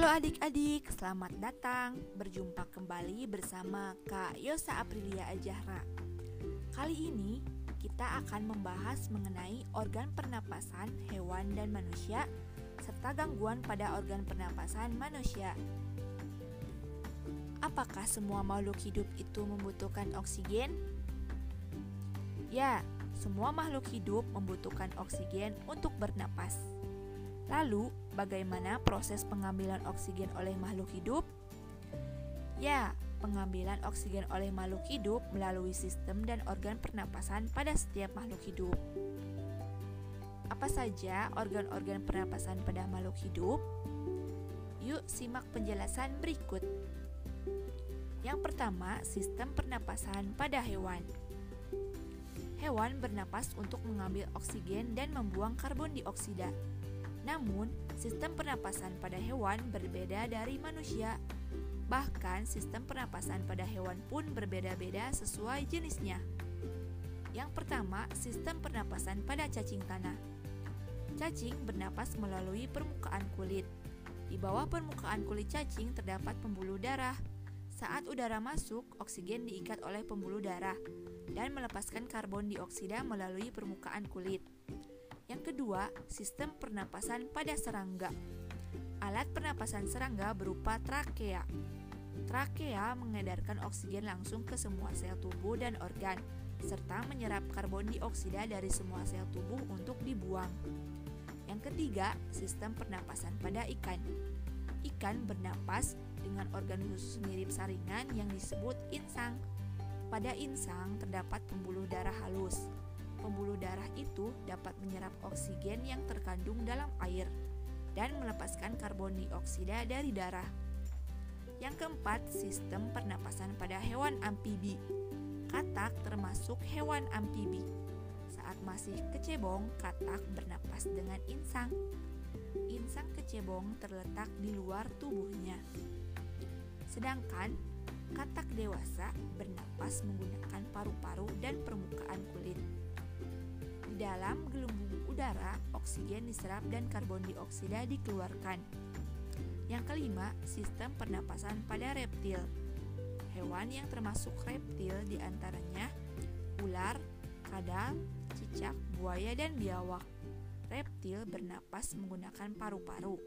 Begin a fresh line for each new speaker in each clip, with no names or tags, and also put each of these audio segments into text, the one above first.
Halo adik-adik, selamat datang Berjumpa kembali bersama Kak Yosa Aprilia Ajahra Kali ini kita akan membahas mengenai organ pernapasan hewan dan manusia Serta gangguan pada organ pernapasan manusia Apakah semua makhluk hidup itu membutuhkan oksigen? Ya, semua makhluk hidup membutuhkan oksigen untuk bernapas. Lalu, bagaimana proses pengambilan oksigen oleh makhluk hidup? Ya, pengambilan oksigen oleh makhluk hidup melalui sistem dan organ pernapasan pada setiap makhluk hidup. Apa saja organ-organ pernapasan pada makhluk hidup? Yuk simak penjelasan berikut. Yang pertama, sistem pernapasan pada hewan. Hewan bernapas untuk mengambil oksigen dan membuang karbon dioksida. Namun, sistem pernapasan pada hewan berbeda dari manusia. Bahkan, sistem pernapasan pada hewan pun berbeda-beda sesuai jenisnya. Yang pertama, sistem pernapasan pada cacing tanah. Cacing bernapas melalui permukaan kulit. Di bawah permukaan kulit cacing terdapat pembuluh darah. Saat udara masuk, oksigen diikat oleh pembuluh darah dan melepaskan karbon dioksida melalui permukaan kulit. Yang kedua, sistem pernapasan pada serangga. Alat pernapasan serangga berupa trakea. Trakea mengedarkan oksigen langsung ke semua sel tubuh dan organ, serta menyerap karbon dioksida dari semua sel tubuh untuk dibuang. Yang ketiga, sistem pernapasan pada ikan. Ikan bernapas dengan organ khusus mirip saringan yang disebut insang. Pada insang terdapat pembuluh darah halus. Pembuluh darah itu dapat menyerap oksigen yang terkandung dalam air dan melepaskan karbon dioksida dari darah. Yang keempat, sistem pernapasan pada hewan amfibi. Katak termasuk hewan amfibi. Saat masih kecebong, katak bernapas dengan insang. Insang kecebong terletak di luar tubuhnya. Sedangkan Katak dewasa bernapas menggunakan paru-paru dan permukaan kulit. Dalam gelembung udara, oksigen diserap dan karbon dioksida dikeluarkan. Yang kelima, sistem pernapasan pada reptil. Hewan yang termasuk reptil di antaranya ular, kadal, cicak, buaya, dan biawak. Reptil bernapas menggunakan paru-paru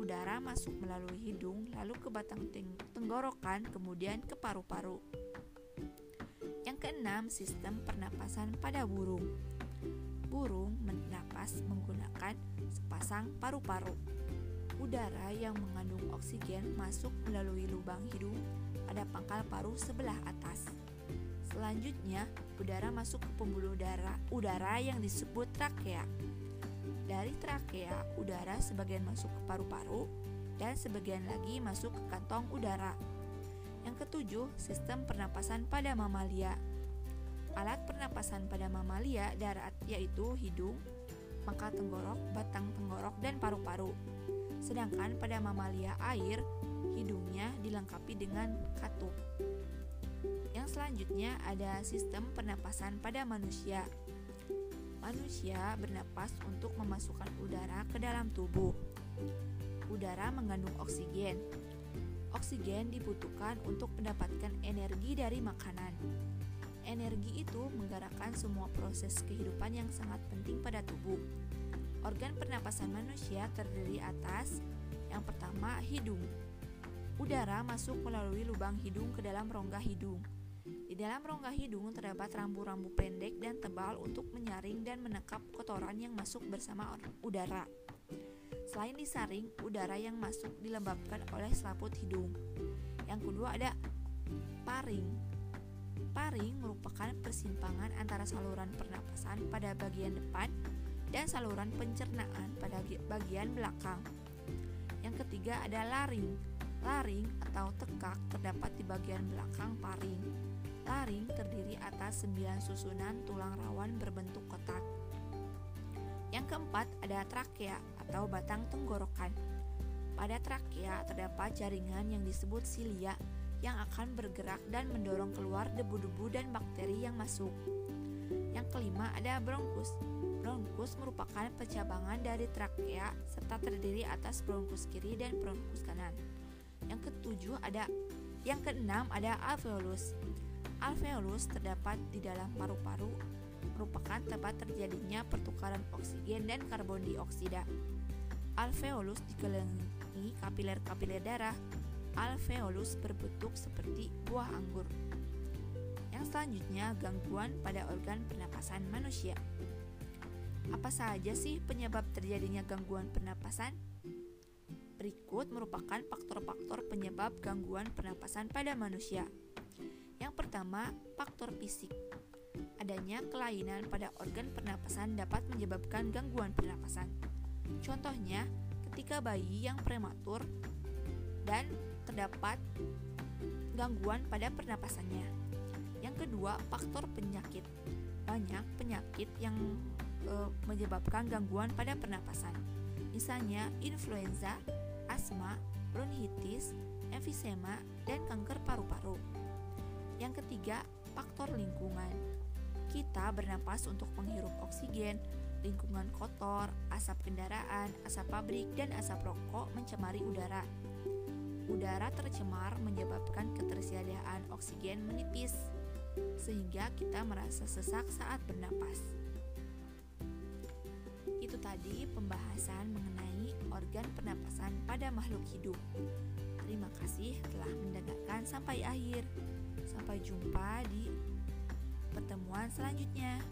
udara masuk melalui hidung, lalu ke batang tenggorokan, kemudian ke paru-paru. Yang keenam, sistem pernapasan pada burung. Burung menapas menggunakan sepasang paru-paru. Udara yang mengandung oksigen masuk melalui lubang hidung pada pangkal paru sebelah atas. Selanjutnya, udara masuk ke pembuluh darah udara yang disebut trakea. Dari trakea, udara sebagian masuk ke paru-paru dan sebagian lagi masuk ke kantong udara. Yang ketujuh, sistem pernapasan pada mamalia. Alat pernapasan pada mamalia darat yaitu hidung, mangkal tenggorok, batang tenggorok, dan paru-paru. Sedangkan pada mamalia air, hidungnya dilengkapi dengan katup. Yang selanjutnya ada sistem pernapasan pada manusia. Manusia bernapas untuk memasukkan udara ke dalam tubuh. Udara mengandung oksigen. Oksigen dibutuhkan untuk mendapatkan energi dari makanan. Energi itu menggerakkan semua proses kehidupan yang sangat penting pada tubuh. Organ pernapasan manusia terdiri atas yang pertama hidung. Udara masuk melalui lubang hidung ke dalam rongga hidung. Di dalam rongga hidung terdapat rambu-rambu pendek dan tebal untuk menyaring dan menekap kotoran yang masuk bersama udara. Selain disaring, udara yang masuk dilembabkan oleh selaput hidung. Yang kedua ada paring. Paring merupakan persimpangan antara saluran pernapasan pada bagian depan dan saluran pencernaan pada bagian belakang. Yang ketiga ada laring. Laring atau tekak terdapat di bagian belakang paring. Laring terdiri atas sembilan susunan tulang rawan berbentuk kotak. Yang keempat ada trakea atau batang tenggorokan. Pada trakea terdapat jaringan yang disebut silia yang akan bergerak dan mendorong keluar debu-debu dan bakteri yang masuk. Yang kelima ada bronkus. Bronkus merupakan pencabangan dari trakea serta terdiri atas bronkus kiri dan bronkus kanan. Yang ketujuh ada yang keenam ada alveolus. Alveolus terdapat di dalam paru-paru merupakan tempat terjadinya pertukaran oksigen dan karbon dioksida. Alveolus dikelilingi kapiler-kapiler darah. Alveolus berbentuk seperti buah anggur. Yang selanjutnya gangguan pada organ pernapasan manusia. Apa saja sih penyebab terjadinya gangguan pernapasan? Berikut merupakan faktor-faktor penyebab gangguan pernapasan pada manusia. Yang pertama, faktor fisik. Adanya kelainan pada organ pernapasan dapat menyebabkan gangguan pernapasan. Contohnya, ketika bayi yang prematur dan terdapat gangguan pada pernapasannya. Yang kedua, faktor penyakit. Banyak penyakit yang e, menyebabkan gangguan pada pernapasan. Misalnya influenza, asma, bronkitis, emfisema, dan kanker paru-paru. Yang ketiga, faktor lingkungan. Kita bernapas untuk menghirup oksigen, lingkungan kotor, asap kendaraan, asap pabrik, dan asap rokok mencemari udara. Udara tercemar menyebabkan ketersediaan oksigen menipis, sehingga kita merasa sesak saat bernapas. Itu tadi pembahasan mengenai organ pernapasan pada makhluk hidup. Terima kasih telah mendengarkan sampai akhir. Sampai jumpa di pertemuan selanjutnya.